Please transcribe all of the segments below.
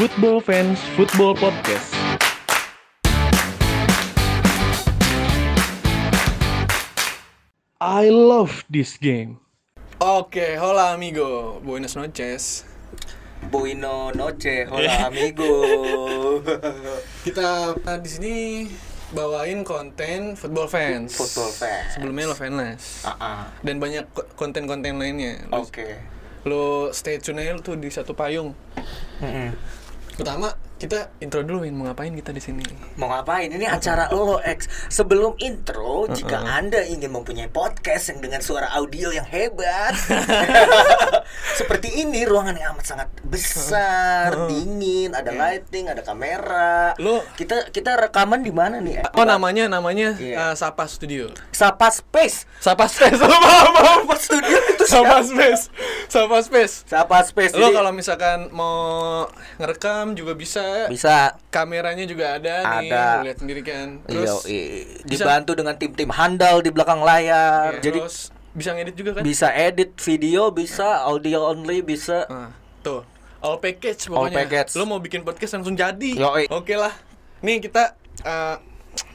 Football Fans Football Podcast. I love this game. Oke, hola amigo, buenas noches. Buino noche, hola amigo. Kita uh, di sini bawain konten football fans. Football fans. Sebelumnya lo fanless. Ah, ah. Dan banyak ko- konten-konten lainnya. Oke. lo stay tune aja tuh di satu payung. Mm-mm. Pertama, kita intro dulu Win, mau ngapain kita di sini? Mau ngapain? Ini acara lo X. Sebelum intro, jika Anda ingin mempunyai podcast yang dengan suara audio yang hebat, seperti ini, ruangan yang amat sangat besar, dingin, ada lighting, ada kamera. Lo- kita kita rekaman di mana nih? Oh namanya namanya Iya. uh, Sapa Studio. Sapa Space. Sapa Space. Sapa Studio itu Sapa? Space. Sapa Space. Sapa Space. Lo kalau misalkan mau ngerekam juga bisa. Bisa Kameranya juga ada, nih, Ada. lo lihat sendiri kan. Iya, Terus i- bisa- dibantu dengan tim-tim handal di belakang layar. Iya, Jadi terus bisa ngedit juga kan? bisa edit video, bisa audio only, bisa. Nah, tuh. All package All pokoknya. package. Lo mau bikin podcast langsung jadi. Yoi. Oke lah. Nih kita eh,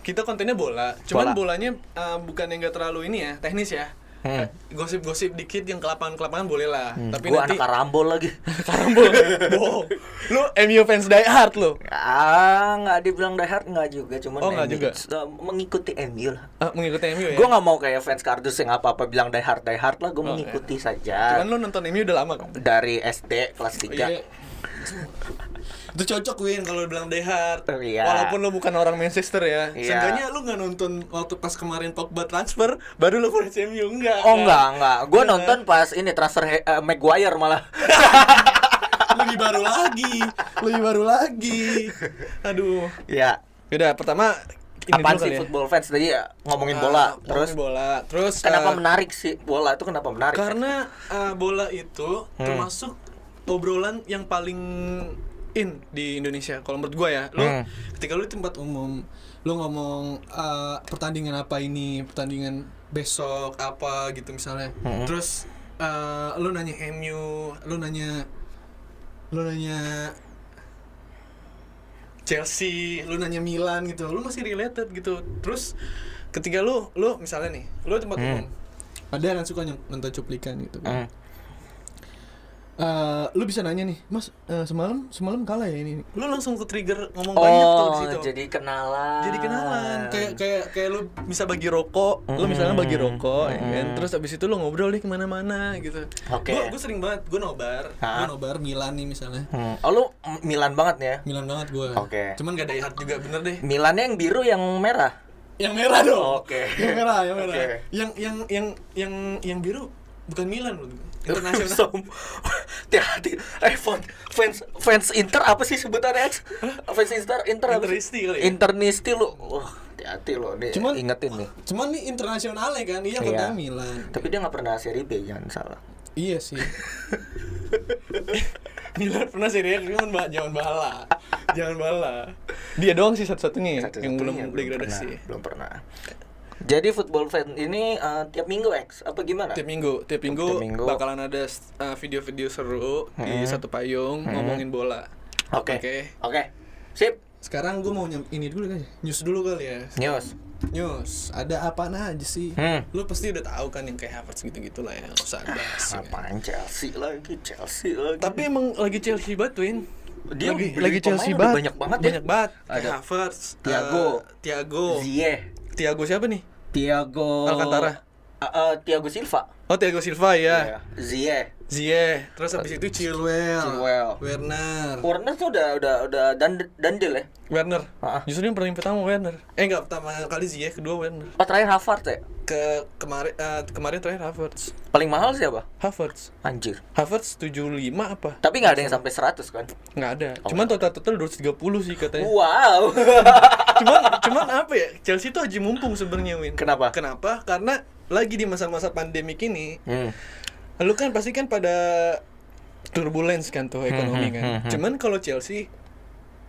kita kontennya bola. Cuman Bola. bolanya eh, bukan yang gak terlalu ini ya, teknis ya. Hmm. Eh, Gosip-gosip dikit yang ke lapangan-ke-lapangan boleh lah. Tapi Gua nanti anak karambol lagi. karambol. Bohong. Lu MU fans die hard lo. ah, nggak dibilang die hard nggak juga, cuman Oh, nggak MU. juga. So, mengikuti MU lah. Ah, mengikuti MU ya. Gue nggak mau kayak fans kardus yang apa-apa bilang die hard die hard lah, gue Oh, mengikuti Cuman saja. lu nonton MU udah lama kan? Dari SD kelas 3 Iya. Itu cocok Win kalau bilang Die Hard. Iya. Walaupun lu bukan orang Manchester ya. Iya. Seenggaknya lu nggak nonton waktu pas kemarin Pogba transfer baru lu fans MU enggak. Oh kan? enggak, enggak. Gue Enggak. nonton pas ini transfer eh, Maguire malah. Lebih baru lagi. Lebih baru lagi. Aduh. ya. Yaudah, pertama ini Apaan sih ya. football fans tadi ya ngomongin Ah, bola. ngomongin Terus bola. Terus kenapa eh, menarik sih bola itu kenapa menarik? Karena uh, bola itu Hmm. termasuk obrolan yang paling in di Indonesia. Kalau menurut gua ya, lu Hmm. ketika lu di tempat umum, lu ngomong uh, pertandingan apa ini, pertandingan besok apa gitu misalnya. Hmm. Terus uh, lu nanya MU, lu nanya lu nanya Chelsea, lu nanya Milan gitu, lu masih related gitu. Terus ketika lu lu misalnya nih, lu di tempat Hmm. umum, ada yang suka nonton cuplikan gitu kan. Hmm. Eh, lu bisa nanya nih, Mas, eh, semalam semalam kalah ya ini. Lu langsung ke trigger ngomong Oh, banyak tuh di situ. jadi kenalan. Jadi kenalan, kayak kayak kayak lu bisa bagi rokok, lu misalnya bagi rokok, ya kan? Terus abis itu lu ngobrol nih ke mana-mana gitu. Oke. Gua, gua sering banget, gua nobar, gua nobar Milan nih misalnya, Hmm. Oh, lu Milan banget ya? Milan banget gua. Oke. Cuman gak hard juga bener deh. Milannya yang biru yang merah. Yang merah dong. Oke. Yang merah, yang merah. Oke. Yang yang yang yang yang biru bukan Milan loh. Internasional. Som- Hati-hati. Eh, fans, fans fans Inter apa sih sebutannya? Fans Inter Inter apa sih? Interisti kali ya? Internisti lu. Wah, hati-hati lo nih. Cuman- ingetin nih. Cuman nih internasionalnya kan, iya Iya. kota Milan. Tapi dia nggak pernah seri B, jangan salah. Iya sih. Milan pernah seri A cuman ba- jangan bala. jangan bala. Dia doang sih satu-satunya ya, Satu-satunya yang belum belum degradasi. pernah, belum pernah. Jadi football fan ini eh, tiap minggu X apa gimana? Tiap minggu, tiap minggu, Tiap minggu. bakalan ada uh, video-video seru di satu payung ngomongin bola. Oke. Oke. Oke. Sip. Sekarang gue mau nyam- ini dulu kali, news dulu kali ya. News. News, ada apa aja sih? Hmm. Lu pasti udah tahu kan yang kayak Havertz gitu-gitu lah ya, usah bahas. ya. Apaan Chelsea lagi, Chelsea lagi. Tapi emang lagi Chelsea banget, Win. Dia lagi, lagi Chelsea banget. banyak banget ya. Banyak banget. Ada Havertz, Thiago. eh, Thiago. Ziyech, Thiago siapa nih? Thiago Alcantara. Ah, ah, Thiago Silva. Oh, Thiago Silva ya. Iya. Ziyech. Ziyech, terus habis itu Chilwell, Chilwell. Werner, Warner tuh udah udah udah dan dandil ya. Werner. Ah. Justru yang paling pertama Werner. Eh enggak pertama kali Ziyech, kedua Werner. Oh, terakhir Havertz ya. Ke kemarin eh, kemarin terakhir Havertz. Paling mahal siapa? Havertz. Anjir. Havertz 75 apa? Tapi nggak ada yang sampai 100 kan? Nggak ada. Oh. Cuman total total 230 sih katanya. Wow. cuman cuman apa ya? Chelsea tuh haji mumpung sebenarnya Win. Kenapa? Kenapa? Karena lagi di masa-masa pandemik ini, hmm. lu kan pasti kan pada turbulence kan tuh ekonomi hmm, kan. hmm, hmm. Cuman kalau Chelsea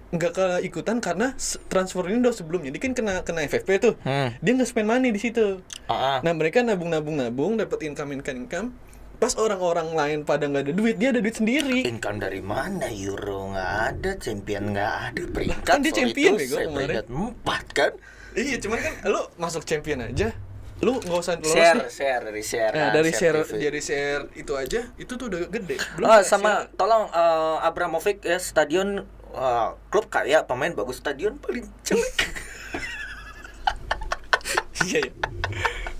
nggak keikutan karena s- transfer ini udah sebelumnya dia kan kena kena FFP tuh Hmm. dia nggak spend money di situ Ah, ah. nah mereka nabung nabung nabung dapat income income income pas orang-orang lain pada nggak ada duit dia ada duit sendiri Income dari mana Euro nggak ada, champion nggak ada, peringkat Kan dia champion, bego, kemarin. peringkat empat kan? iya cuman kan lu masuk champion aja lu nggak usah lolos Share, nih. share dari share. Nah, kan, dari share TV. dari share itu aja itu tuh udah gede Ah, share- sama tolong eh, Abramovich ya stadion eh, klub kaya pemain bagus stadion paling jelek. iya iya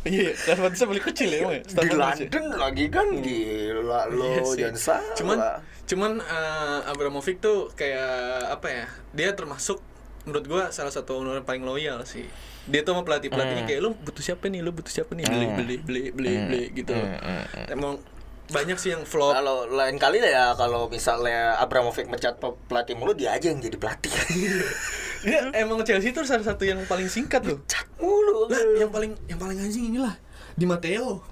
iya iya Levantisnya paling kecil ya emang ya Di Standar kecil. London lagi kan gila lo Iya sih. jangan salah. Cuman cuman eh, Abramovich tuh kayak apa ya? Dia termasuk menurut gua salah satu owner paling loyal sih. Dia tuh sama pelatih pelatihnya Hmm. kayak lu butuh siapa nih? Lu butuh siapa nih? Beli beli beli beli beli gitu. Emang banyak sih yang flop. kalau lain kali ya kalau misalnya Abramovich mecat pe- pelatih mulu dia aja yang jadi pelatih. Dia emang Chelsea tuh salah satu yang paling singkat loh. Cat mulu. Lah, yang paling yang paling anjing inilah di Matteo.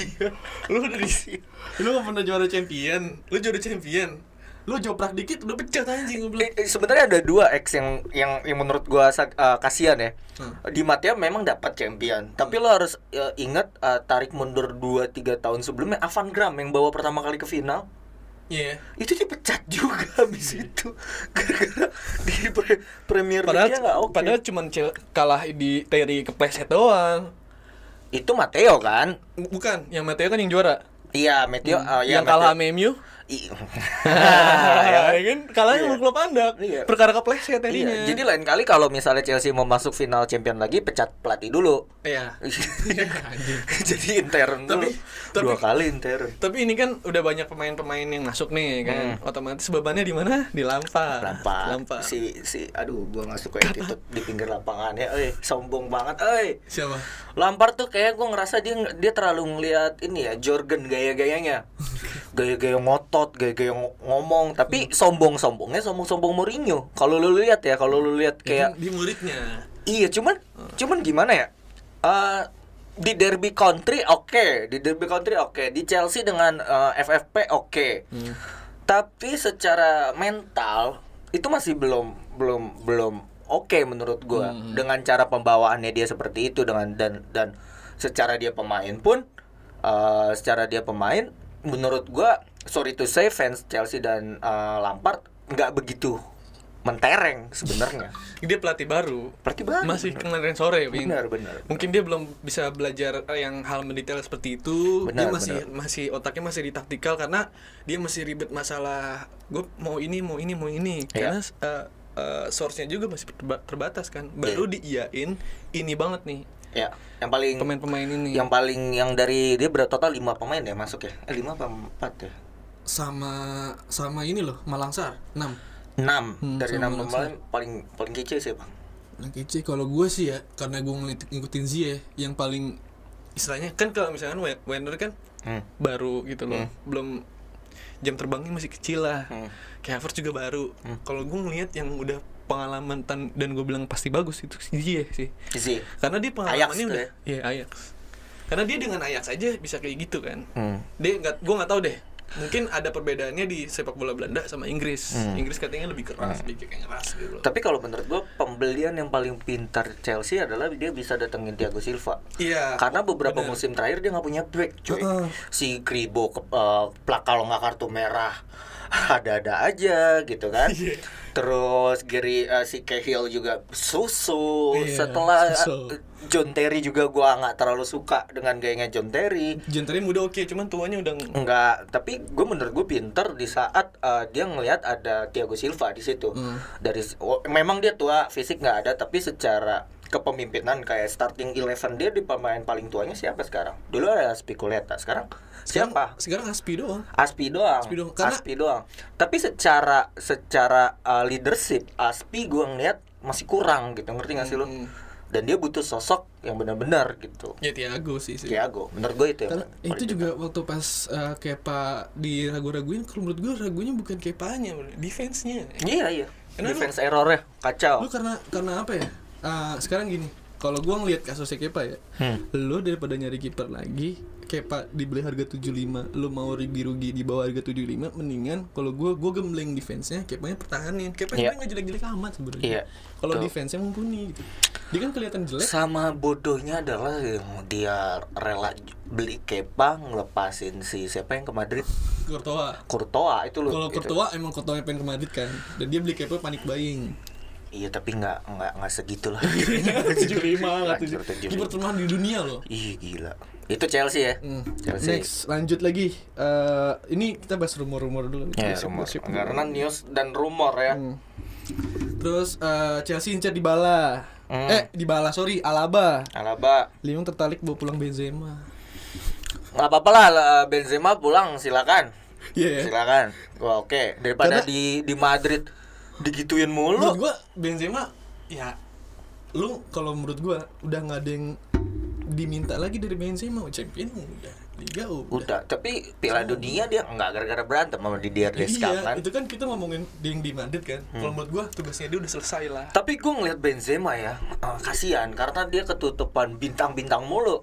lu udah di lu gak pernah juara champion, lu juara champion. Lu joprak dikit udah pecat anjing. Eh, eh, sebenarnya ada dua X yang yang yang menurut gua eh, kasihan ya. Hmm. Di Matia memang dapat champion, tapi lo harus eh, ingat eh, tarik mundur 2 3 tahun sebelumnya Avan Gram yang bawa pertama kali ke final. Iya. Itu dipecat juga habis itu. Gara-gara di pre- Premier Padahal League nggak oke. padahal cuman cel- kalah di Terry kepleset doang. Itu Mateo kan? Bukan, yang Matteo kan yang juara. Iya, Mateo eh, ya, yang kalah Matteo- sama MU. Ya kan? Kalahnya Iya. klub Anda. Iya. Perkara kepleset tadinya. Iya, jadi lain kali kalau misalnya Chelsea mau masuk final champion lagi pecat pelatih dulu. Iya. Anjing. jadi intern dulu. Tapi- tapi- Dua kali intern. Tapi ini kan udah banyak pemain-pemain yang masuk nih kan. Otomatis bebannya di mana? Di Lampard. Lampard. Lampard. Si si aduh gua nggak suka attitude di pinggir lapangan ya. Eh, sombong banget. Eh. Siapa? Lampard tuh kayak gua ngerasa dia dia terlalu ngeliat ini ya Jorgen gaya-gayanya. Gaya-gaya ngotot, gaya-gaya ng- ngomong, tapi sombong-sombongnya sombong-sombong Mourinho. Kalau lu lihat ya, kalau lu lihat kayak di muridnya. Iya, cuman cuman gimana ya? Eh di derby country oke, di derby country oke, di Chelsea dengan eh, FFP oke. Tapi secara mental itu masih belum belum belum oke menurut gua dengan cara pembawaannya dia seperti itu dengan dan dan secara dia pemain pun eh, secara dia pemain menurut gua sorry to say fans Chelsea dan eh, Lampard nggak begitu mentereng sebenarnya. Dia pelatih baru. Pelatih baru. Masih kemarin sore. Benar, benar. Mungkin dia belum bisa belajar eh, yang hal mendetail seperti itu. dia Benar, masih benar. masih otaknya masih di taktikal karena dia masih ribet masalah gue mau ini, mau ini, mau ini. Iya. Karena eh, eh, source-nya juga masih terba- terbatas kan. Baru Iya. diiyain ini banget nih Ya, yang paling pemain-pemain ini. yang paling yang dari dia berapa total 5 pemain ya masuk ya? Eh 5 apa 4 ya? Sama sama ini loh, Malangsar 6. 6 Hmm, dari sama 6 Malangsar. pemain paling paling kece sih, Bang. Yang kece kalau gue sih ya karena gue ngikutin Zie yang paling istilahnya kan kalau misalkan We- Werner kan Hmm. baru gitu loh belum jam terbangnya masih kecil lah Hmm. kayak juga baru kalau gue ngelihat yang udah pengalaman tan- dan gue bilang pasti bagus itu si Zie sih Isi. karena dia Ajax pengalamannya tuh udah ya? iya Ajax karena dia dengan Ajax aja bisa kayak gitu kan Hmm. dia nggak gue nggak tahu deh mungkin ada perbedaannya di sepak bola Belanda sama Inggris Hmm. Inggris katanya lebih keras lebih kayak keras gitu Tapi kalau menurut gua pembelian yang paling pintar Chelsea adalah dia bisa datengin Thiago Silva. iya Karena beberapa bener. musim terakhir dia nggak punya back, cuy. Heeh. Si Kribo ke, eh, plak kalau nggak kartu merah ada-ada aja gitu kan. Iya. Terus Gary eh, si Cahill juga susu. Iya, Setelah susu. eh, John Terry juga gua nggak terlalu suka dengan gayanya John Terry. Gentry muda oke cuman tuanya udah Enggak, tapi gue menurut gue pinter di saat uh, dia ngelihat ada Thiago Silva di situ. Hmm. Dari oh, memang dia tua, fisik nggak ada, tapi secara kepemimpinan kayak starting eleven dia di pemain paling tuanya siapa sekarang? Dulu ada Spikuleta, sekarang siapa? sekarang Aspi doang Aspi doang. Aspi doang, karena- Aspi doang. Tapi secara secara uh, leadership Aspi gue ngeliat masih kurang gitu, ngerti gak sih lu? Hmm. Dan dia butuh sosok yang benar-benar gitu. ya Tiago sih sih Thiago, menurut gue itu yang Karena paling itu juga waktu pas uh, Kepa di ragu-raguin kalau menurut gue ragunya bukan Kepanya, defense-nya. Iya iya. Kenapa? Defense errornya kacau. Lu karena karena apa ya? Uh, sekarang gini, kalau gua ngelihat kasusnya Kepa ya, Hmm. lu daripada nyari kiper lagi, Kepa dibeli harga 75, lu mau rugi-rugi di bawah harga 75, mendingan kalau gua gua gembleng defense-nya, Kepanya pertahanin. Kepa Iya. sebenarnya nggak jelek-jelek amat sebenarnya. Iya, Kalau defense-nya mumpuni gitu. Dia kan kelihatan jelek. Sama bodohnya adalah yang dia rela beli Kepa ngelepasin si siapa yang ke Madrid Courtois. Courtois itu loh Kalau itu. Courtois emang Courtois pengen ke Madrid kan. Dan dia beli Kepa panik buying. Iya tapi nggak nggak nggak segitu lah 75 nggak Hancur, tujuh. 75. Kiper termahal di dunia loh. Ih gila Itu Chelsea ya Hmm. Chelsea Next, lanjut lagi. Eh, ini kita bahas rumor-rumor dulu. Ya, Gosip- rumor. Karena news dan rumor ya Hmm. Terus eh, Chelsea incar Dybala. Hmm. Eh, Dybala, sorry, Alaba. Alaba Lyon tertarik bawa pulang Benzema. nggak apa-apa lah Benzema pulang silakan Iya ya. silakan Wah oke daripada Karena- di di Madrid digituin Menurut mulu gua Benzema ya lu kalau menurut gua udah nggak ada yang diminta lagi dari Benzema champion udah liga udah. udah tapi Piala Dunia dia nggak gara-gara berantem sama Didier Deschamps Iya, kan itu kan kita ngomongin di yang di Madrid kan. Kalau menurut gua tugasnya dia udah selesai lah. Tapi gue ngeliat Benzema ya, eh, kasihan karena dia ketutupan bintang-bintang mulu.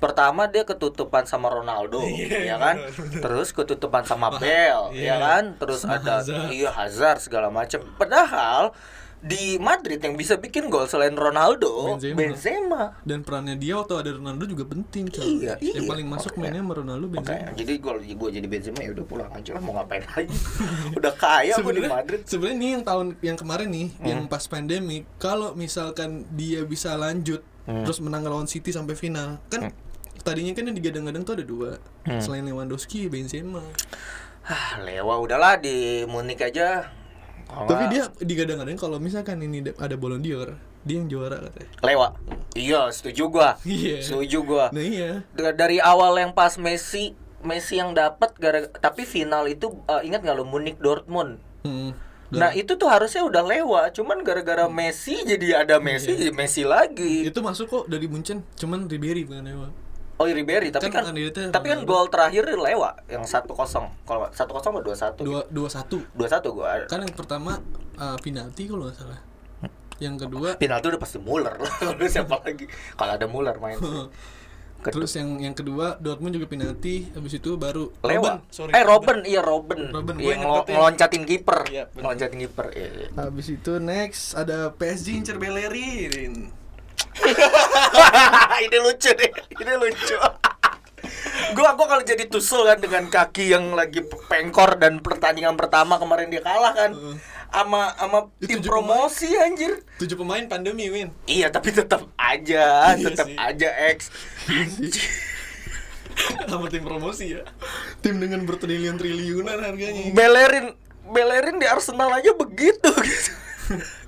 Pertama dia ketutupan sama Ronaldo, ya Iya, kan? benar, benar. Terus ketutupan sama Bale, iya. ya kan? Terus Sama ada Hazard. iya Hazard segala macam. Padahal di Madrid yang bisa bikin gol selain Ronaldo, Benzema. Benzema. Dan perannya dia waktu ada Ronaldo juga penting, coy. Iya, Yang iya. paling masuk Makanya. mainnya sama Ronaldo Benzema. jadi gol gue jadi Benzema ya udah pulang aja lah mau ngapain lagi. udah kaya gue di Madrid. sebenarnya nih yang tahun yang kemarin nih, Hmm. yang pas pandemi, kalau misalkan dia bisa lanjut Hmm. terus menang lawan City sampai final, kan tadinya kan yang digadang-gadang tuh ada dua. Hmm. Selain Lewandowski, Benzema. Ah, lewa udahlah di Munich aja. Kalau Tapi dia digadang-gadang kalau misalkan ini da- ada Ballon d'Or, dia yang juara katanya. Lewa. Iya, setuju gua. Iya. Setuju gua. Nah iya. Da- Dari awal yang pas Messi Messi yang dapat gara tapi final itu eh, ingat nggak lo Munich Dortmund. Hmm. Nah, itu tuh harusnya udah lewat, cuman gara-gara Messi jadi ada Messi jadi Messi lagi. itu masuk kok dari Munchen, cuman Ribery bukan lewat. Oh, Ribery, tapi Kan kan, tapi kan gol terakhir lewat yang 1-0. Kalau 1-0 atau 2-1? Dua dua satu. 2-1 gua. Kan yang pertama uh, penalti kalau nggak salah. Yang kedua Penalti udah pasti Muller lah. Lalu siapa lagi? Kalau ada Muller main. Kedua- Terus yang yang kedua Dortmund juga penalti, habis itu baru lewat. sorry. eh Robin, iya Robin. Robin, gua yang ngeloncatin kiper. Iya, ngeloncatin kiper. Iya, iya. Habis itu next ada PSG incer Bellerin. ini lucu deh. Ini lucu. gua gua kalau jadi tusul kan dengan kaki yang lagi pengkor dan pertandingan pertama kemarin dia kalah kan. Sama sama Itu tim promosi anjir. Tujuh pemain pandemi win. Iya, tapi tetap aja, Iya tetap aja X. Sama tim promosi ya. Tim dengan bertriliun-triliunan harganya. Bellerin Bellerin di Arsenal aja begitu gitu.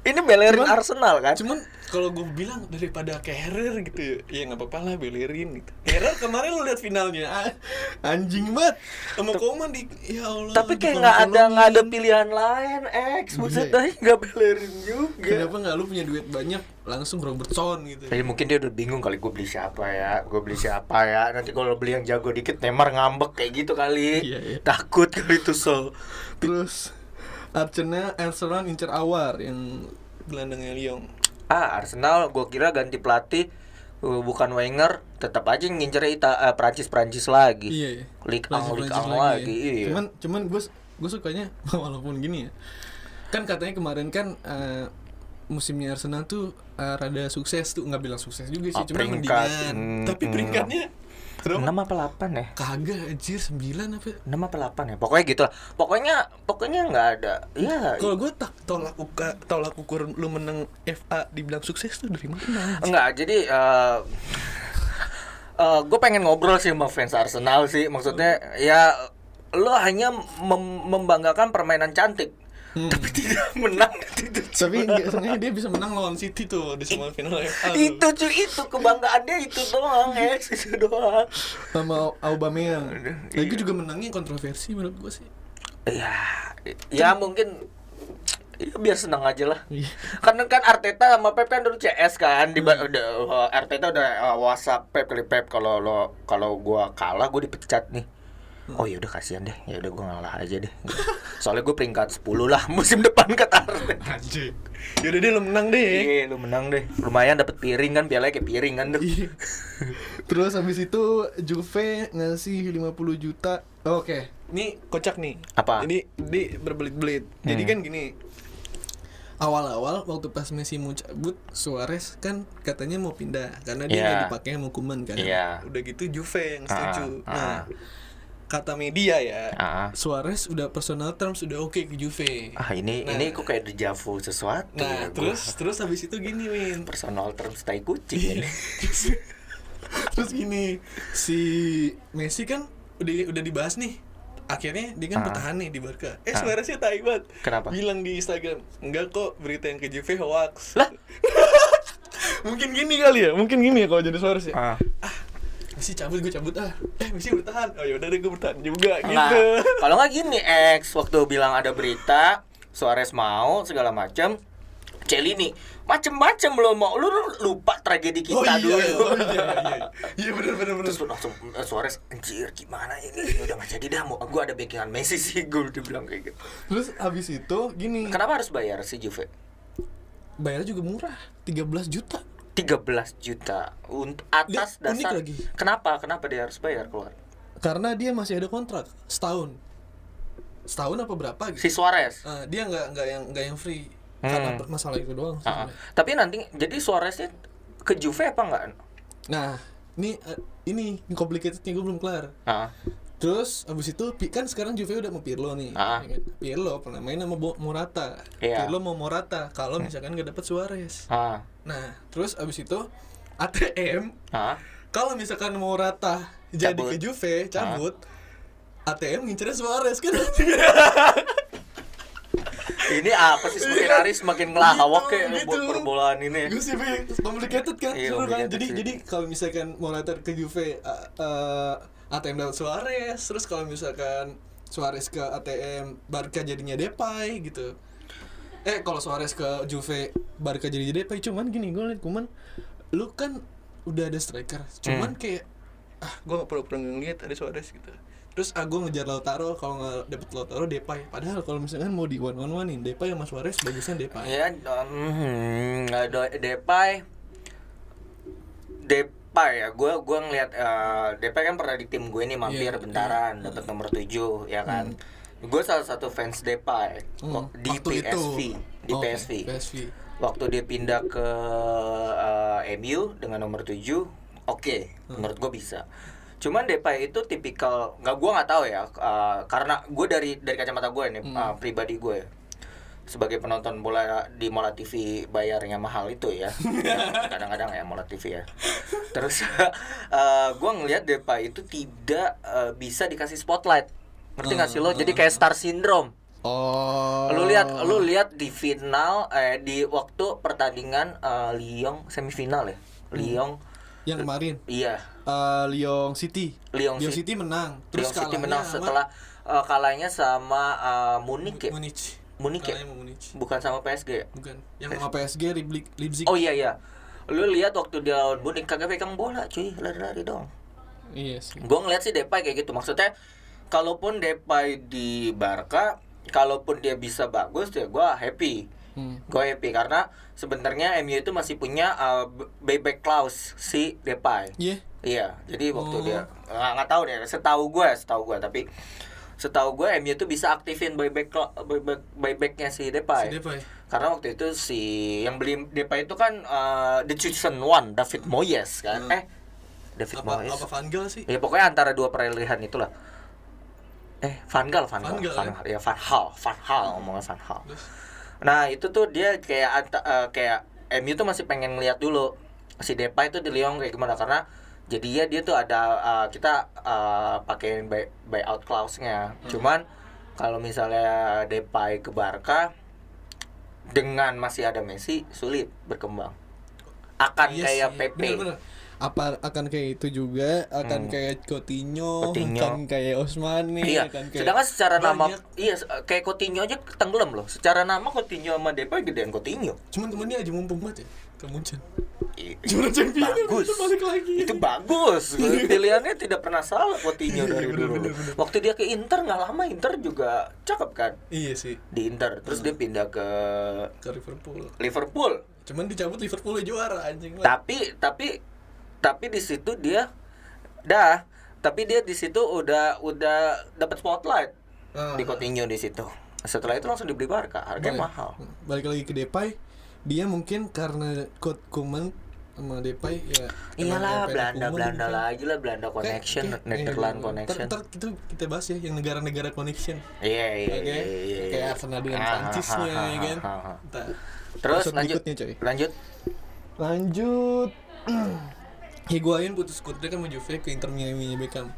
Ini Bellerin Cuman- Arsenal kan? Cuman kalau gue bilang daripada Kehrer gitu ya, ya nggak apa-apa lah Bellerin gitu. Kehrer kemarin lu lihat finalnya, ah, anjing banget. Sama Koman di, ya Allah. Tapi kayak nggak ada nggak ada pilihan lain, X. Buset Iya. dah nggak Bellerin juga. Kenapa nggak lu punya duit banyak langsung Robertson gitu? Jadi mungkin dia udah bingung kali gue beli siapa ya, gue beli siapa ya. Nanti kalau beli yang jago dikit Neymar ngambek kayak gitu kali. Iya, iya. Takut kali tuh so. Terus Arsenal Arsenal incer Awar yang gelandangnya Lyon. Ah Arsenal, gue kira ganti pelatih uh, bukan Wenger, tetap aja ngincer Ita uh, Prancis Prancis lagi. Iya, iya. Ligue 1 Prancis- Ligue Prancis 1 lagi. ya. Iya. Cuman cuman gue gue sukanya walaupun gini ya. Kan katanya kemarin kan eh, musimnya Arsenal tuh eh, rada sukses tuh nggak bilang sukses juga sih, Ah, cuma peringkat, mendingan. hmm, Tapi hmm. Berapa? 6 apa 8 ya? Kagak anjir 9 apa? 6 apa 8 ya? Pokoknya gitu lah. Pokoknya pokoknya nggak ada. Ya. Kalau gue tak tolak ukur tolak ukur lu menang FA dibilang sukses tuh dari mana? Enggak, jadi gue pengen ngobrol sih sama fans Arsenal sih. Maksudnya ya lo hanya mem- membanggakan permainan cantik, Hmm. tapi tidak menang. Tapi sebenarnya dia bisa menang lawan City tuh di semifinal FA. tuh. itu cuy itu kebanggaan dia itu doang X itu doang sama Aubameyang. Iya. Lagi juga menangnya kontroversi menurut gue sih. ya ya mungkin ya biar senang aja lah Iya. karena kan Arteta sama Pep kan dulu CS kan di udah uh, Arteta udah uh, WhatsApp Pep kali Pep kalau lo kalau gua kalah gua dipecat nih Oh ya udah kasihan deh, ya udah gua ngalah aja deh. Soalnya gue peringkat 10 lah musim depan kata. Anjir. Yaudah deh lu menang deh. Iya, lu menang deh. Lumayan dapat piring kan, pialanya kayak piring kan tuh. Iya. Terus habis itu Juve ngasih 50 juta. Oke. Ini kocak nih. Apa? Ini di berbelit-belit. Jadi Hmm. kan gini. awal-awal waktu pas Messi mau cabut Suarez kan katanya mau pindah karena dia nggak dipakai sama Kuman kan Iya. udah gitu Juve yang setuju Ah, nah ah. Kata media ya Ah. Suarez udah personal terms udah oke ke Juve Ah ini Nah. ini kok kayak dejavu sesuatu. nah ya, gua. terus terus habis itu gini Win personal terms tai kucing Iya. ini. terus gini si Messi kan udah udah dibahas nih akhirnya dia kan Ah. bertahan nih di Barca eh Ah. Suareznya tai banget Kenapa? bilang di Instagram enggak kok berita yang ke Juve hoax Lah? mungkin gini kali ya mungkin gini ya kalau jadi Suarez ya Ah. Messi cabut gue cabut ah. Eh Messi bertahan. Oh yaudah deh gue bertahan juga Nggak. gitu. Kalau nggak gini X waktu bilang ada berita Suarez mau segala macam Celini macem-macem lo mau. Lu lu lupa tragedi kita oh iya dulu. oh iya iya iya. Benar benar benar terus langsung eh, Suarez anjir gimana ini? Udah gak jadi dah. Mau gue ada backingan Messi sih gue udah bilang kayak gitu. Terus habis itu gini. Kenapa harus bayar si Juve? Bayarnya juga murah 13 juta 13 juta untuk atas Dia unik dasar lagi. kenapa kenapa dia harus bayar keluar karena dia masih ada kontrak setahun setahun apa berapa gitu si Suarez Ah, dia nggak nggak yang nggak yang free Hmm. karena masalah itu doang Ah, ah. sebenarnya. tapi nanti jadi Suareznya ke Juve apa enggak nah ini eh, ini complicatednya gue belum kelar ah terus abis itu kan sekarang Juve udah mau Pirlo nih Ah. ya kan? Pirlo pernah main sama Morata Iya. Pirlo mau Morata kalau misalkan nggak dapet Suarez ah nah terus abis itu ATM ah kalau misalkan Morata jadi Cabut. ke Juve cabut ATM ngincernya Suarez kan ini apa sih semakin hari semakin ngelawak Gitu, kayak gitu. perbolaan ini Gue sih complicated kan, Iya, kan. Jadi sih. jadi kalau misalkan Morata ke Juve uh, uh, ATM dapat Suarez, terus kalau misalkan Suarez ke ATM Barca jadinya Depay gitu. Eh kalau Suarez ke Juve Barca jadi Depay cuman gini gue liat kuman lu kan udah ada striker, cuman Hmm. kayak ah gue gak pernah pernah ngeliat ada Suarez gitu. Terus ah gue ngejar Lautaro kalau nggak dapet Lautaro Depay. Padahal kalau misalkan mau di one on one nih Depay sama Suarez bagusnya Depay. ya um, ada Depay Depay ya gue gua ngeliat eh, Depay kan pernah di tim gue nih mampir Iya, bentaran dapat nomor 7 ya kan? Gue salah satu fans Depay Hmm, kok di waktu itu. PSV di Oke, PSV PSV. waktu dia pindah ke eh, MU dengan nomor 7 oke menurut gue bisa. Cuman Depay itu tipikal nggak gue nggak tahu ya eh, karena gue dari dari kacamata gue ini eh, pribadi gue ya. Sebagai penonton bola di Mola TV bayarnya mahal itu ya. Kadang-kadang ya Mola TV ya. Terus eh, gue ngelihat Depay itu tidak eh, bisa dikasih spotlight. Ngerti nggak sih lo? Jadi kayak star syndrome. Oh. lu lihat lu lihat di final eh di waktu pertandingan eh, Lyon semifinal ya? Lyon. Yang kemarin? Iya. Eh Lyon City. Lyon Lyon City- City menang. Lyon City menang setelah eh, kalahnya sama eh, Munich ya? Munich. Munich ya Munich. bukan sama PSG ya Bukan. Yang sama PSG Leipzig. Leipzig. oh iya iya lu lihat waktu dia lawan Munich kagak pegang bola cuy lari-lari dong Iya sih. gue ngeliat sih Depay kayak gitu maksudnya kalaupun Depay di Barca kalaupun dia bisa bagus ya gue happy Hmm. gue happy karena sebenarnya MU itu masih punya uh, buyback clause si Depay Iya. iya jadi waktu Oh. dia nggak nggak tahu deh setahu gue setahu gue tapi setahu gue MU itu bisa aktifin buyback buyback buybacknya si Depay Si Depay. karena waktu itu si yang beli Depay itu kan uh, the chosen one David Moyes kan Hmm. eh David Apa Moyes apa Van Gaal sih? Ya pokoknya antara dua pilihan itulah. Eh, Van Gaal, Van Gaal, Van Gaal, Van ya? Gaal. ya Van Hal, Van Hal ngomongnya Van Hal. Terus Nah, itu tuh dia kayak eh, kayak MU tuh masih pengen ngeliat dulu si Depay itu di Lyon kayak gimana karena jadi ya dia tuh ada eh, kita eh, pakein buy, buyout clause-nya. Hmm. Cuman kalau misalnya Depay ke Barca dengan masih ada Messi sulit berkembang. Akan Iya kayak sih, PP. bener-bener. Apa akan kayak itu juga? Akan Hmm. kayak Coutinho, Coutinho. akan kayak Osmane, Iya. akan kayak Sedangkan secara nama banyak. iya se- kayak Coutinho aja tenggelam loh. Secara nama Coutinho sama Depay gedean Coutinho. Cuman temennya aja mumpung banget ya. Kemuncan. I- Juara champion bagus. itu balik lagi. Itu bagus. Pilihannya tidak pernah salah Coutinho dari bener, dulu. bener, bener. Waktu dia ke Inter nggak lama Inter juga cakep kan Iya sih. di Inter. Terus dia pindah ke Ke Liverpool. Liverpool. Cuman dicabut Liverpool juara anjing lah. Tapi tapi tapi di situ dia dah tapi dia di situ udah udah dapat spotlight Ah. di Coutinho di situ. Setelah itu langsung dibeli Barca, harganya Balik- mahal. Balik lagi ke Depay, dia mungkin karena Kurt Koeman sama Depay ya Iyalah, Belanda Belanda gitu. lagi lah, Belanda connection, kayak- Netherlands eh, connection. Ntar, ntar itu kita bahas ya yang negara-negara connection. Iya, iya, Oke, iya, iya. kayak Arsenal dengan Prancisnya ah, ya kan. ah, ah, ah. Ntar. Terus lanjut, coy. lanjut. Lanjut. Higuain putus kontrak sama Juve ke Inter Miami nya Beckham.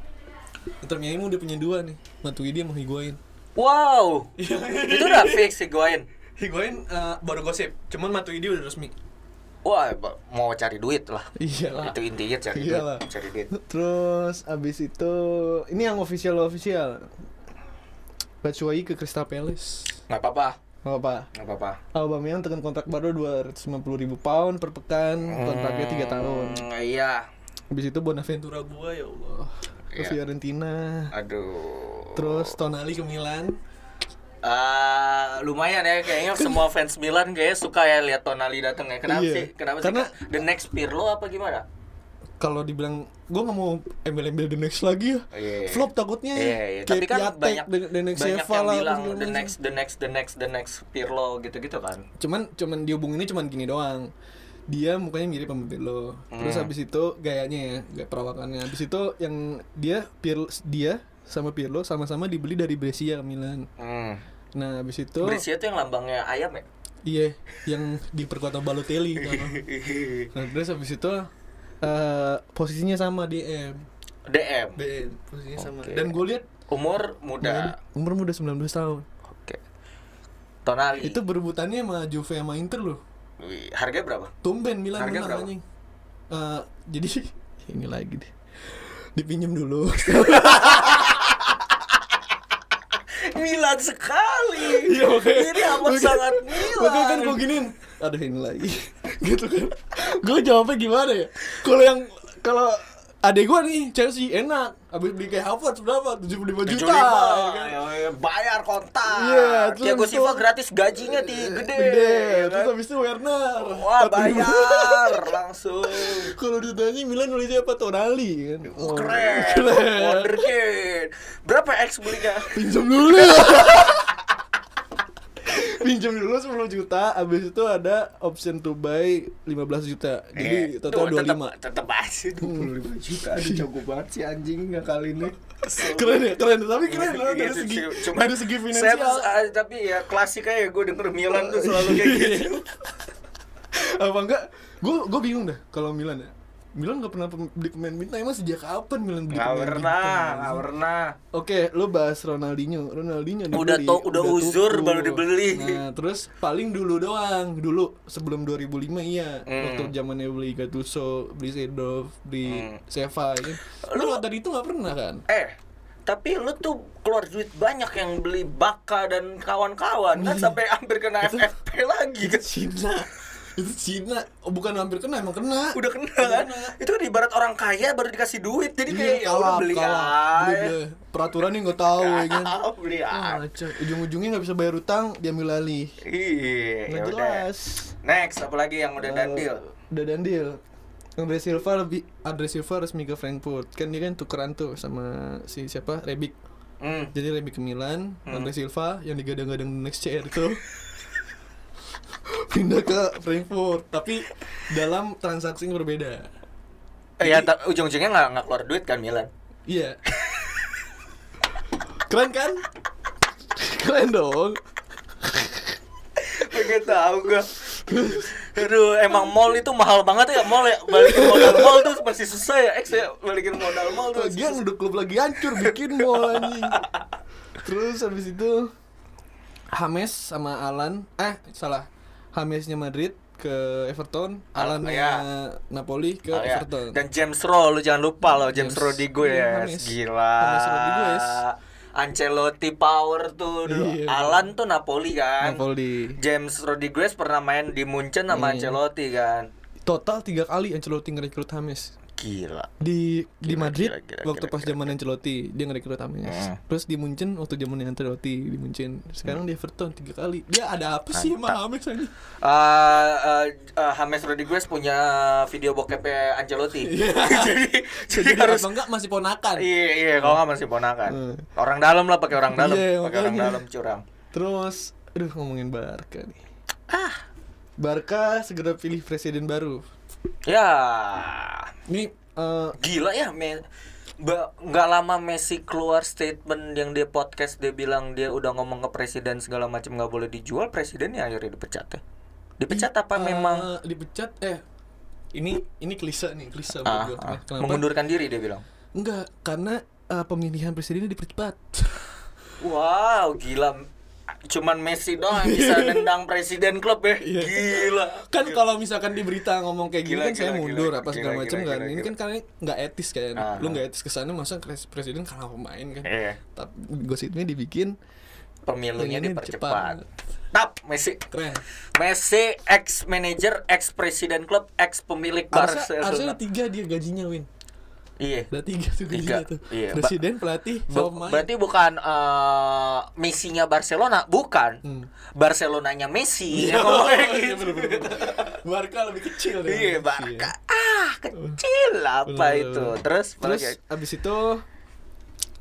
Inter Miami udah punya dua nih, Matuidi sama Higuain. Wow, Iya. itu udah fix Higuain. Higuain eh, baru gosip, cuman Matuidi udah resmi. Wah, mau cari duit lah. Iyalah. Itu intinya cari Iyalah. duit, cari duit. Terus abis itu ini yang official official. Batshuayi ke Crystal Palace. Nggak apa-apa, Gak apa. nggak apa-apa. Aubameyang tekan kontrak baru 250 ribu pound per pekan, kontraknya 3 tahun. Hmm, Iya. Abis itu Bonaventura gua ya Allah. Ke Iya. Fiorentina. Aduh. Terus Tonali ke Milan. Ah, lumayan ya kayaknya semua fans Milan kayaknya suka ya lihat Tonali datang ya. Kenapa Iya. sih? Kenapa Karena- sih? The next Pirlo apa gimana? Kalau dibilang gua nggak mau embel-embel the next lagi ya. Iya. Flop takutnya. Iya, iya. Kayak Tapi kan Piatek, banyak the, the next banyak Seva yang lah, bilang the next the next the next the next Pirlo gitu-gitu kan. cuman cuman dihubunginnya cuman gini doang dia mukanya mirip sama Pirlo terus Hmm. habis itu gayanya ya gaya perawakannya habis itu yang dia Pirlo dia sama Pirlo sama-sama dibeli dari Brescia ke Milan Hmm. Nah habis itu Brescia tuh yang lambangnya ayam ya? iya yang diperkuat sama Balotelli kan. nah terus habis itu eh, posisinya sama DM DM. DM posisinya sama Oke. dan gue lihat Umur muda. umur muda 19 tahun Oke. Tonali. itu berebutannya sama Juve sama Inter loh Wih, harganya berapa? Tumben Milan Harga menang berapa? anjing. Eh, jadi ini lagi deh. Dipinjam dulu. Milan sekali. Iya, makanya- Ini amat makanya- sangat Milan. Makanya kan gue giniin. Aduh ini lagi. gitu kan. Gue jawabnya gimana ya? Kalau yang kalau adek gue nih Chelsea enak. Habis beli kayak Havertz berapa? 75 juta. 75, ya kan? ya, bayar kontak. Iya, terus Thiago Silva gratis gajinya di gede. Gede. ya Terus kan? habis itu Werner. Wah, 45. bayar langsung. Kalau ditanya Milan beli siapa? Tonali kan. Oh, Keren. Keren. Wonderkid. Berapa X belinya? pinjam dulu pinjam dulu 10 juta abis itu ada option to buy 15 juta jadi Eh, total tuh, 25 Tetep, tetep aja 25 juta. Jago banget sih anjing nggak kali ini. keren ya keren tapi keren loh dari Gitu segi sih. Cuma- dari segi Saya, finansial ah, tapi ya klasik aja gue denger Milan tuh selalu kayak gitu. apa enggak gue gue bingung dah kalau Milan ya Milan nggak pernah beli pemain bintang emang sejak kapan Milan beli Nggak pemain pernah, bintang? nggak pernah. Oke, lu bahas Ronaldinho. Ronaldinho Udah dibeli, to- udah uzur tuku. baru dibeli. Nah, terus paling dulu doang. Dulu sebelum 2005 iya. Hmm. Waktu zamannya beli Gattuso, beli Seedorf, beli Hmm. Seva ya. Lu dari itu nggak pernah kan? Eh, tapi lu tuh keluar duit banyak yang beli Baka dan kawan-kawan kan sampai hampir kena FFP lagi kan. Cina. Itu Cina. Oh, bukan hampir kena, emang kena. Udah kena kan? Itu kan ibarat orang kaya baru dikasih duit. Jadi kayak ya udah beli aja. beli. Peraturannya nggak tahu ya kan. beli Ah, aja. Ujung-ujungnya nggak bisa bayar utang, diambil alih. Iya, Nggak ya udah. jelas. Next, apa lagi yang udah dan deal? udah dan deal Andre Silva lebih Andre Silva resmi ke Frankfurt kan dia kan tukeran tuh sama si siapa Rebic Hmm. jadi Rebic ke Milan Hmm. Andre Silva yang digadang-gadang di next CR itu pindah ke Frankfurt tapi dalam transaksi yang berbeda Eh, ya, ujung-ujungnya nggak nggak keluar duit kan Milan? iya keren kan keren dong Pengen tahu gua. Aduh, emang mall itu mahal banget ya mall ya. Balikin modal mall tuh masih susah ya. X ya balikin modal mall tuh. Lagian udah klub lagi hancur bikin mall anjing. Terus habis itu Hames sama Alan eh salah Hamesnya Madrid ke Everton, Al- Alan ya. Napoli ke Oh, ya. Everton. Dan James Rowe lu jangan lupa loh James, James- iya, James. Gila. James. Ancelotti power tuh dulu. Iya. Alan tuh Napoli kan. Napoli. James Rodriguez pernah main di Munchen sama Iya. Ancelotti kan. Total tiga kali Ancelotti ngerekrut Hames. Gila. Di di Gila, Madrid gila, gila, waktu gila, pas zaman Ancelotti dia ngerekrut Hames. Hmm. Terus di Munchen waktu zaman Ancelotti di Munchen. Sekarang di Everton tiga kali. Dia ada apa sih sama. Hames anjing? Uh, uh, uh, Rodriguez punya video bokepnya Ancelotti. jadi, jadi Jadi harus enggak masih ponakan? Iya iya kalau nggak masih ponakan. Hmm. Orang dalam lah pakai orang dalam, Iya, pakai orang dalam curang. Terus, aduh ngomongin Barca nih. Ah, Barca segera pilih presiden baru. Ya, Ini eh, gila ya me nggak lama Messi keluar statement yang dia podcast dia bilang dia udah ngomong ke presiden segala macam nggak boleh dijual presidennya akhirnya dipecat ya? Dipecat apa eh, memang? dipecat eh ini ini klise nih klise ah, ah, Kenapa? mengundurkan diri dia bilang. Enggak, karena eh, pemilihan presidennya dipercepat. wow gila cuman Messi doang yang bisa nendang presiden klub ya. Iya. gila. Kan kalau misalkan di berita ngomong kayak gini Gila, kan saya gila, mundur gila, apa segala gila, macam gila, kan. gila, ini kan karena nggak etis kan. Ah. lu nggak etis ke sana masa pres- presiden kalah pemain kan? Iya. tapi gosipnya dibikin pemilunya dipercepat. cepat. tap Messi. Keren. Messi ex manager ex presiden klub ex pemilik harusnya, Barcelona. harusnya tiga dia gajinya win iya ada tiga tuh Tiga, tuh iya. Presiden pelatih Bu- sama berarti bukan eh, Messi-nya Barcelona, bukan. Hmm. Barcelonanya Messi. Iya, kayak iya, gitu. bener-bener. Barca lebih kecil deh Iya, Barca. Ah, kecil apa Bener-bener. itu. Terus terus terus abis itu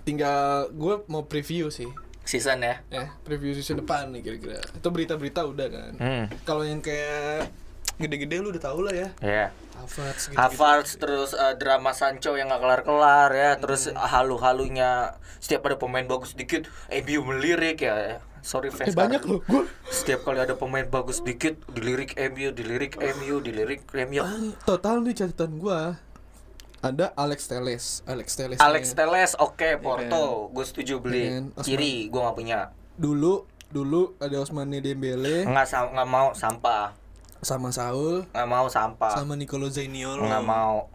tinggal gue mau preview sih season ya. ya preview season depan nih kira-kira itu berita-berita udah kan Hmm. kalau yang kayak gede-gede lu udah tau lah ya Ya. Havertz gitu, Havertz terus eh, drama Sancho yang gak kelar-kelar ya, terus halu-halunya setiap ada pemain bagus dikit, MU melirik ya. Sorry eh fans. banyak Bar- loh gue Setiap kali ada pemain bagus dikit, dilirik MU, dilirik MU, dilirik MU. total nih catatan gua ada Alex Teles Alex Teles Alex nih. Teles oke Porto gue setuju beli Iya kan? Kiri gue nggak punya dulu dulu ada Osmane Dembele nggak nggak mau sampah sama Saul nggak mau sampah. sama Nicolo Zaniolo nggak mau.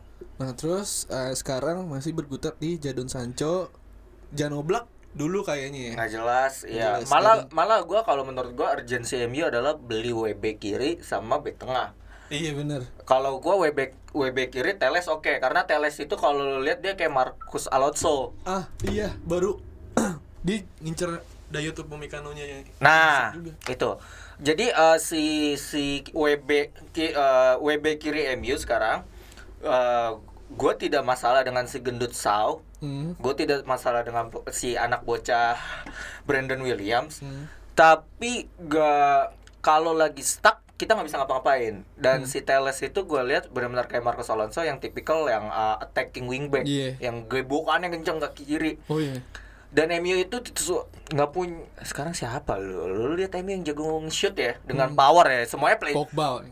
Nah terus eh, sekarang masih berkutat di Jadon Sancho Jan Oblak dulu kayaknya ya. Nggak jelas ya jelas, malah kan? malah gue kalau menurut gue urgency MU adalah beli WB kiri sama back tengah. Iya bener. Kalau gue WB WB kiri Teles oke. Karena Teles itu kalau lu lihat dia kayak Marcus Alonso. Ah iya baru di ngincer Dayot Upamecano-nya ya. Nah, Juga. itu. Jadi eh, si si WB ki- eh, WB kiri MU sekarang gue tidak masalah dengan si gendut Sau. Hmm. Gue tidak masalah dengan si anak bocah Brandon Williams. Hmm. Tapi gak kalau lagi stuck kita nggak bisa ngapa-ngapain. Dan Hmm. si Teles itu gue lihat benar-benar kayak Marcos Alonso yang tipikal yang uh, attacking wingback, Iya. yang gebokannya kenceng ke kiri oh iya dan MU itu nggak punya sekarang siapa? Lu lu lihat MU yang jago nge-shoot ya dengan power ya semuanya play. Pogba.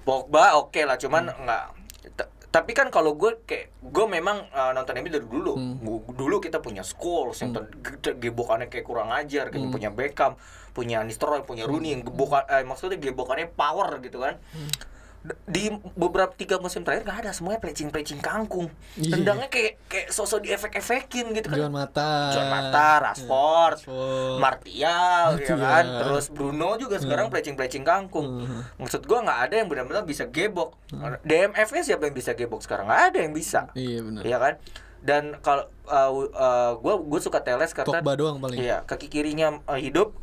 Pogba oke lah cuman nggak T- tapi kan kalau gue kayak gue memang uh, nonton MU dari dulu. Gu- dulu kita punya Scholes yang ter- ge- gebokannya kayak kurang ajar kita punya Beckham punya Nistelrooy punya Rooney yang gebokan eh, maksudnya gebokannya power gitu kan. D- di beberapa tiga musim terakhir nggak ada semuanya plecing plecing kangkung Iya. tendangnya kayak kayak sosok di efek-efekin gitu kan Juan Mata John Mata, Rashford, Rashford. Martial, ya Martial. kan, terus Bruno juga sekarang plecing-plecing kangkung. Hmm. Maksud gua nggak ada yang benar-benar bisa gebok. DMF-nya siapa yang bisa gebok sekarang? Nggak ada yang bisa, iya benar Iya kan? Dan kalau uh, uh, gua gua suka Teles karena Pogba doang paling iya kaki kirinya uh, hidup,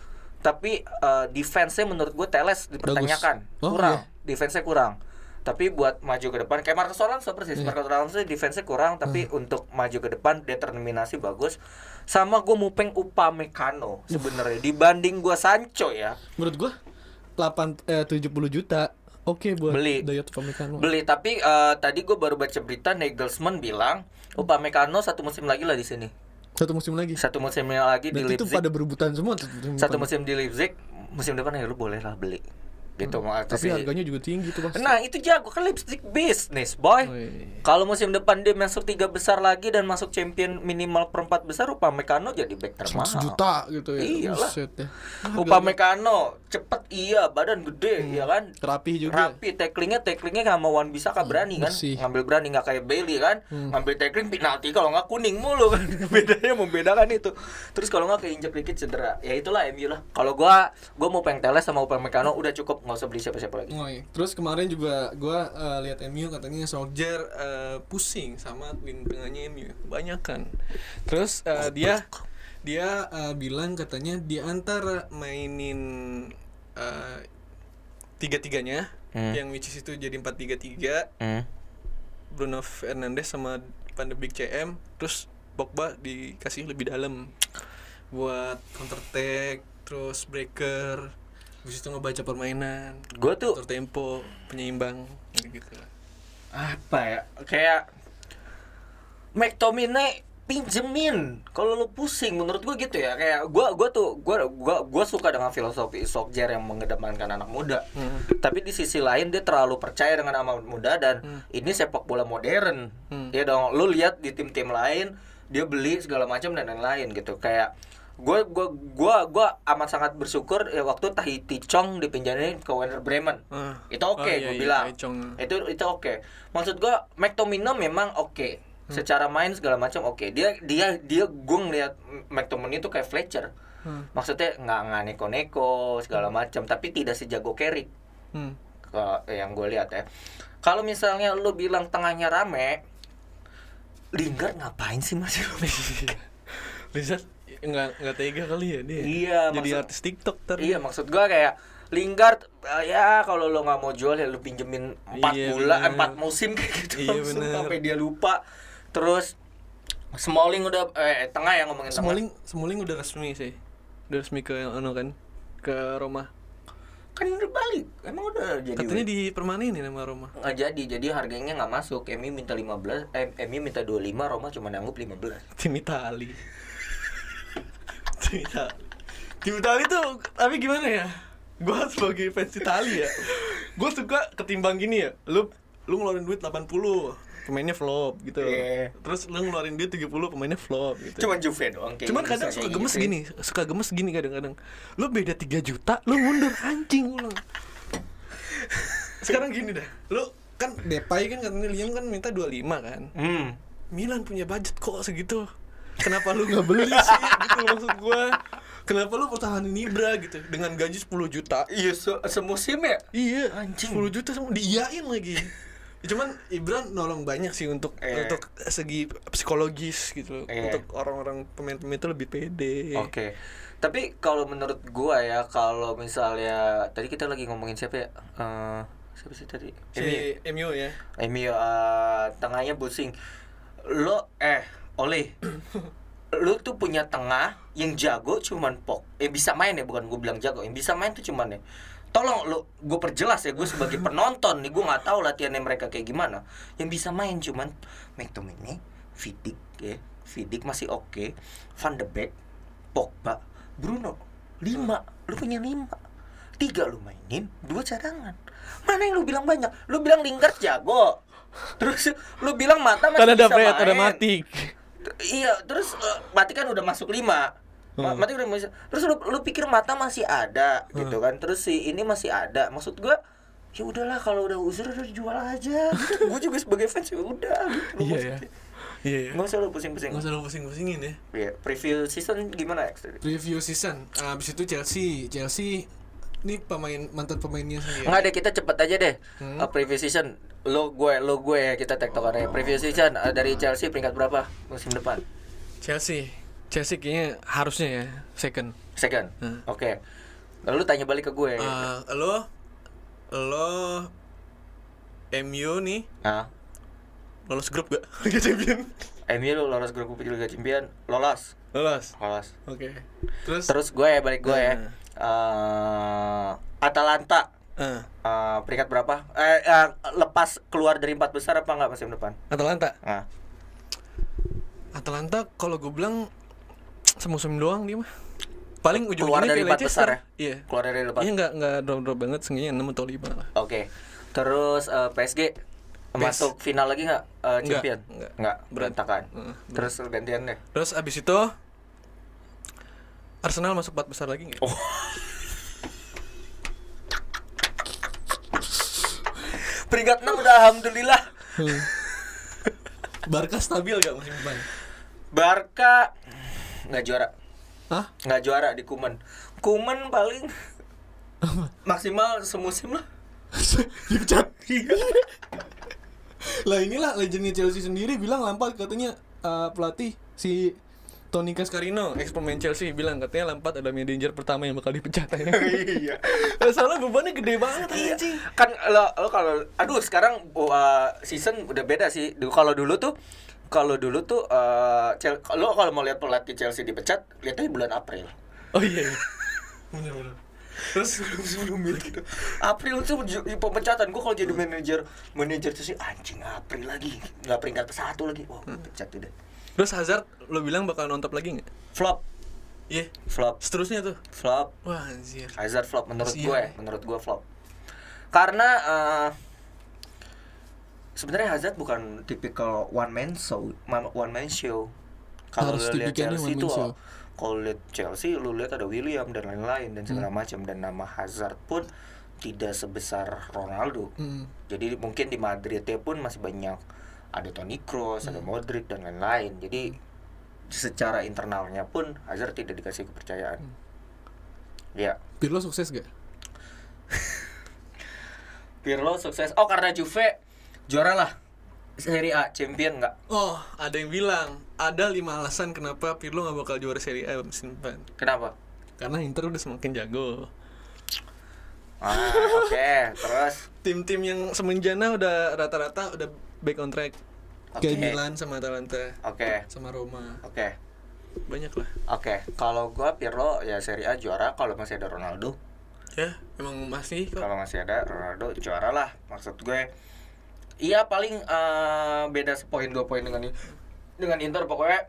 tapi uh, defense-nya menurut gua Teles dipertanyakan Oh, kurang, iya. defense-nya kurang. Tapi buat maju ke depan kayak Marcos Alonso persis. Iya. Marcos Alonso defense-nya kurang tapi Hmm. untuk maju ke depan determinasi bagus. Sama gue mupeng Upamecano sebenarnya dibanding gua Sancho ya. menurut gua 8 eh 70 juta oke buat Beli. Dayot Upamecano Beli tapi eh, tadi gue baru baca berita Nagelsmann bilang Upamecano satu musim lagi lah di sini. Satu musim lagi Satu musim lagi di Berarti itu Leipzig. pada berebutan semua Satu musim di Leipzig, musim depan ya lu boleh lah beli. Gitu mau Hmm. tapi harganya juga tinggi tuh pasti Nah itu jago kan lipstick bisnis boy. Oh, iya. Kalau musim depan dia masuk tiga besar lagi dan masuk champion minimal perempat besar Upamecano jadi back termahal. Sejuta gitu ya Iyalah. Buset ya. Upamecano cepet iya badan gede ya kan? Rapi juga. Rapi tacklingnya tacklingnya sama Wan bisa kan berani kan? bersih. ngambil berani nggak kayak Bailey kan? Ngambil tackling penalti kalau nggak kuning mulu kan? Bedanya membedakan itu. Terus kalau nggak keinjek dikit cedera. Ya itulah MU lah. Kalau gua gua mau pengen teles sama Upamecano udah cukup nggak usah beli siapa-siapa lagi Oh, iya. Terus kemarin juga gua eh, lihat MU katanya Solskjaer eh, pusing sama lini tengahnya MU. Banyak kan. Terus eh, dia dia eh, bilang katanya di antara mainin eh, tiga-tiganya Hmm. yang which is itu jadi 4-3-3 hmm. Bruno Fernandes sama Van de Beek CM terus Pogba dikasih lebih dalam buat counter attack terus breaker habis itu ngebaca permainan gue tuh atur tempo penyeimbang gitu lah. Apa ya? Kayak McTominay pinjemin. Kalau lu pusing menurut gue gitu ya. Kayak gue gua tuh gue gua gua suka dengan filosofi Solskjaer yang mengedepankan anak muda. Tapi di sisi lain dia terlalu percaya dengan anak muda dan ini sepak bola modern. Hmm. ya dong lu lihat di tim-tim lain dia beli segala macam dan lain-lain gitu. Kayak gue gua gua gua amat sangat bersyukur ya waktu Tahiti Chong dipinjamin ke Werder Bremen. Ah. itu oke Oh, iya, gue iya, bilang. Chong. itu itu oke. Maksud gua McTominay memang oke. Hmm. secara main segala macam oke. Dia dia dia gue ngeliat McTominay itu kayak Fletcher. Hmm. maksudnya nggak nggak neko-neko segala macam tapi tidak sejago Carrick. Hmm. ke yang gue lihat ya. Kalau misalnya lu bilang tengahnya rame Lingard ngapain sih masih Lizard nggak nggak tega kali ya dia Iya, jadi maksud- artis TikTok ter Iya maksud gua kayak Lingard eh, ya kalau lo nggak mau jual ya lu pinjemin 4 Iya, bulan bener. 4 musim kayak gitu Iya, sampai dia lupa. Terus Smalling udah eh tengah ya ngomongin tengah. Smalling Smalling udah resmi sih udah resmi ke anu kan ke Roma kan udah balik. Emang udah jadi. katanya dipermanenin sama Roma nggak jadi jadi harganya nggak masuk MU minta 15 eh MU minta 25 Roma cuma nanggup 15 tim Itali Itali tim Itali tuh tapi gimana ya gua sebagai fans Itali ya gua suka ketimbang gini ya lu lu ngeluarin duit 80 pemainnya flop gitu Iya. terus lu ngeluarin duit 30 pemainnya flop gitu cuma Juve doang kayak Cuman kadang suka gitu. gemes gini, suka gemes gini kadang-kadang. Lu beda 3 juta, lu mundur anjing lu. Sekarang gini dah. Lu kan Depay kan katanya Liam kan minta 25 kan. hmm Milan punya budget kok segitu. Kenapa lu nggak beli sih? Gitu maksud gua. Kenapa lu pertahanin Ibra gitu dengan gaji 10 juta? iya se semusim ya Iya, Anjing. 10 juta semua diiyain lagi. Ya, Cuman Ibra nolong banyak sih untuk Eh. untuk segi psikologis gitu. Eh. Untuk orang-orang pemain-pemain itu lebih pede. Oke. Tapi kalau menurut gua ya, kalau misalnya tadi kita lagi ngomongin siapa ya? Eh, siapa sih tadi? Si MU ya. Emi eh, tengahnya busing. Lo eh Oleh. lu tuh punya tengah yang jago cuman pok. Eh bisa main ya bukan gue bilang jago. Yang bisa main tuh cuman ya. Tolong lu gue perjelas ya gue sebagai penonton nih gue nggak tahu latihannya mereka kayak gimana. Yang bisa main cuman McTominay, Vidic ya. Vidic masih oke. Van de Beek, Pogba, Bruno. Lima, lu punya lima. Tiga lu mainin, dua cadangan. Mana yang lu bilang banyak? Lu bilang Lingard jago. Terus lu bilang mata masih ada bisa ada main. Matic. Iya, terus eh, Mati kan udah masuk lima. Ma- Hmm. Mati udah masuk. Terus lu, lu pikir mata masih ada gitu kan? Terus si ini masih ada. Maksud gua ya udahlah kalau udah uzur udah jual aja. Gitu. gua juga sebagai fans ya udah gitu. Iya ya. Iya ya. Nggak usah lu pusing-pusing. Nggak usah lu pusing-pusingin ya. Iya, preview season gimana ya? Review season. Abis itu Chelsea. Chelsea ini pemain mantan pemainnya sendiri. Enggak deh, kita cepet aja deh. Hmm. Uh, preview season lo gue lo gue ya kita tektokannya. Preview season uh, dari Chelsea peringkat berapa musim depan? Chelsea. Chelsea kayaknya harusnya ya second. Second. Hmm. Oke. Lalu tanya balik ke gue. Eh, lo lo MU nih Nah, lolos grup gak? Liga Champion. MU lu lolos grup Liga Champion, lolos. Lolos. Lolos. Oke. Terus Terus gue ya balik gue ya. Hmm. Eh, Atalanta eh, eh, peringkat berapa? Eh, eh, lepas keluar dari empat besar apa enggak musim depan? Atalanta. Nah, Atalanta kalau gue bilang semusim doang dia mah. Paling ujung keluar dari empat besar ya? Iya. Keluar dari empat. Iya nggak nggak drop drop banget, seenggaknya 6 atau 5 lah. Oke. Terus eh, PSG masuk final lagi nggak eh, Nggak, champion? nggak. Nggak, berantakan. Heeh, Terus gantian deh. Terus abis itu Arsenal masuk 4 besar lagi nggak? Oh. Peringkat 6 udah alhamdulillah. Barca stabil gak musim depan? Barca nggak juara. Hah? nggak juara di Kuman. Kuman paling maksimal semusim lah. Dipecat. lah inilah legendnya Chelsea sendiri bilang Lampard katanya eh, pelatih si Tony Cascarino pemain Chelsea bilang katanya Lampard ada manajer pertama yang bakal dipecat Iya. Soalnya bebannya gede banget Iya. anjing. Kan lo lo kalau aduh sekarang uh, season udah beda sih. Kalau dulu tuh kalau dulu tuh uh, lo kalau mau lihat pelatih Chelsea dipecat, lihatnya bulan April. Oh iya. iya. terus sebelum gitu April tuh pemecatan gue kalau jadi manajer manajer tuh sih anjing April lagi nggak peringkat satu lagi wah gue pecat udah terus Hazard lo bilang bakal nontop lagi nggak? Flop. Iya. Flop. Seterusnya tuh. Flop. Wah anjir. Hazard flop menurut gue menurut gue flop. Karena eh, sebenarnya Hazard bukan tipikal one man show one man show. Kalau lihat Chelsea one man tuh show. kalau lihat Chelsea lu lihat ada William dan lain-lain dan segala Hmm. macam. Dan nama Hazard pun tidak sebesar Ronaldo. Hmm. jadi mungkin di Madrid pun masih banyak ada Toni Kroos, ada Modric dan lain-lain. Jadi secara internalnya pun Hazard tidak dikasih kepercayaan. Ya, Pirlo sukses gak? Pirlo sukses. Oh, karena Juve juara lah. Serie A champion nggak? Oh, ada yang bilang ada lima alasan kenapa Pirlo nggak bakal juara Serie A musim depan. Kenapa? Karena Inter udah semakin jago. Ah, oke. Terus Tim-tim yang semenjana udah rata-rata udah back on track. Oke. Kayak Milan sama Atalanta Oke. sama Roma. Oke. Banyak lah. Oke, kalau gua Pirlo ya Serie A juara kalau masih ada Ronaldo. Ya, emang masih kok. Kalau masih ada Ronaldo juara lah. Maksud gue Iya paling eh, beda sepoin dua poin dengan dengan Inter pokoknya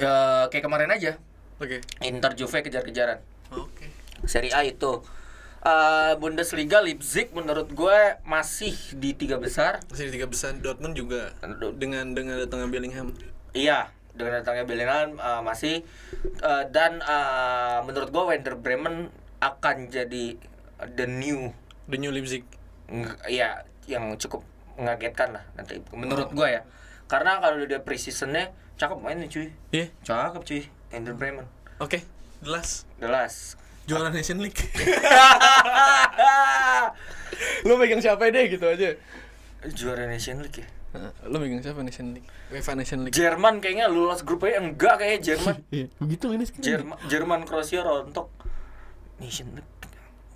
ya kayak kemarin aja Oke. Inter Juve kejar-kejaran Oke. Serie A itu Eh, Bundesliga Leipzig menurut gue masih di tiga besar Masih di tiga besar Dortmund juga dengan dengan datangnya Bellingham. iya dengan datangnya Bellingham eh, masih Eh, dan eh, menurut gue Werder Bremen akan jadi the new The New Leipzig. Nge- ya yang cukup mengagetkan lah nanti menurut gua ya karena kalau dia preseasonnya cakep mainnya cuy Iya. cakep cuy Ender Bremen Oke. Jelas. jelas Juara Nation League. Lu pegang siapa deh gitu aja. juara Nation League ya Lu pegang siapa Nation League? UEFA Nation League. Jerman kayaknya lolos grupnya enggak kayaknya Jerman Iya, begitu ini sekarang. Jerman Jerman Kroasia rontok Nation League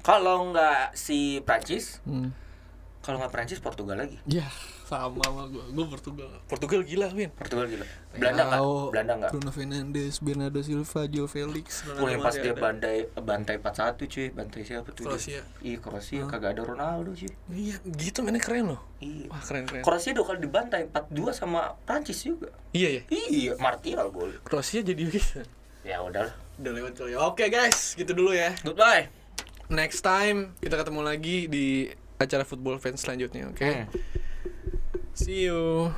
kalau nggak si Prancis Hmm. kalau nggak Prancis Portugal lagi Ya, sama sama gua. Gua Portugal. Portugal gila, Win. Portugal gila Belanda nggak Belanda nggak Bruno Fernandes, Bernardo Silva, Joe Felix. Wah yang pas dia bantai bantai 4-1 cuy, bantai siapa tuh? Kroasia. Iya, Kroasia kagak ada Ronaldo cuy. Iya, gitu mainnya keren loh. Iya. Wah, keren keren. Kroasia dua kali dibantai 4-2 sama Prancis juga. Iya ya. Iya, Martial gol. Kroasia jadi bisa. Ya udahlah. Udah lewat kali. ya. Oke guys, gitu dulu ya. Goodbye. Next time kita ketemu lagi di acara football fans selanjutnya, oke? Hmm. See you.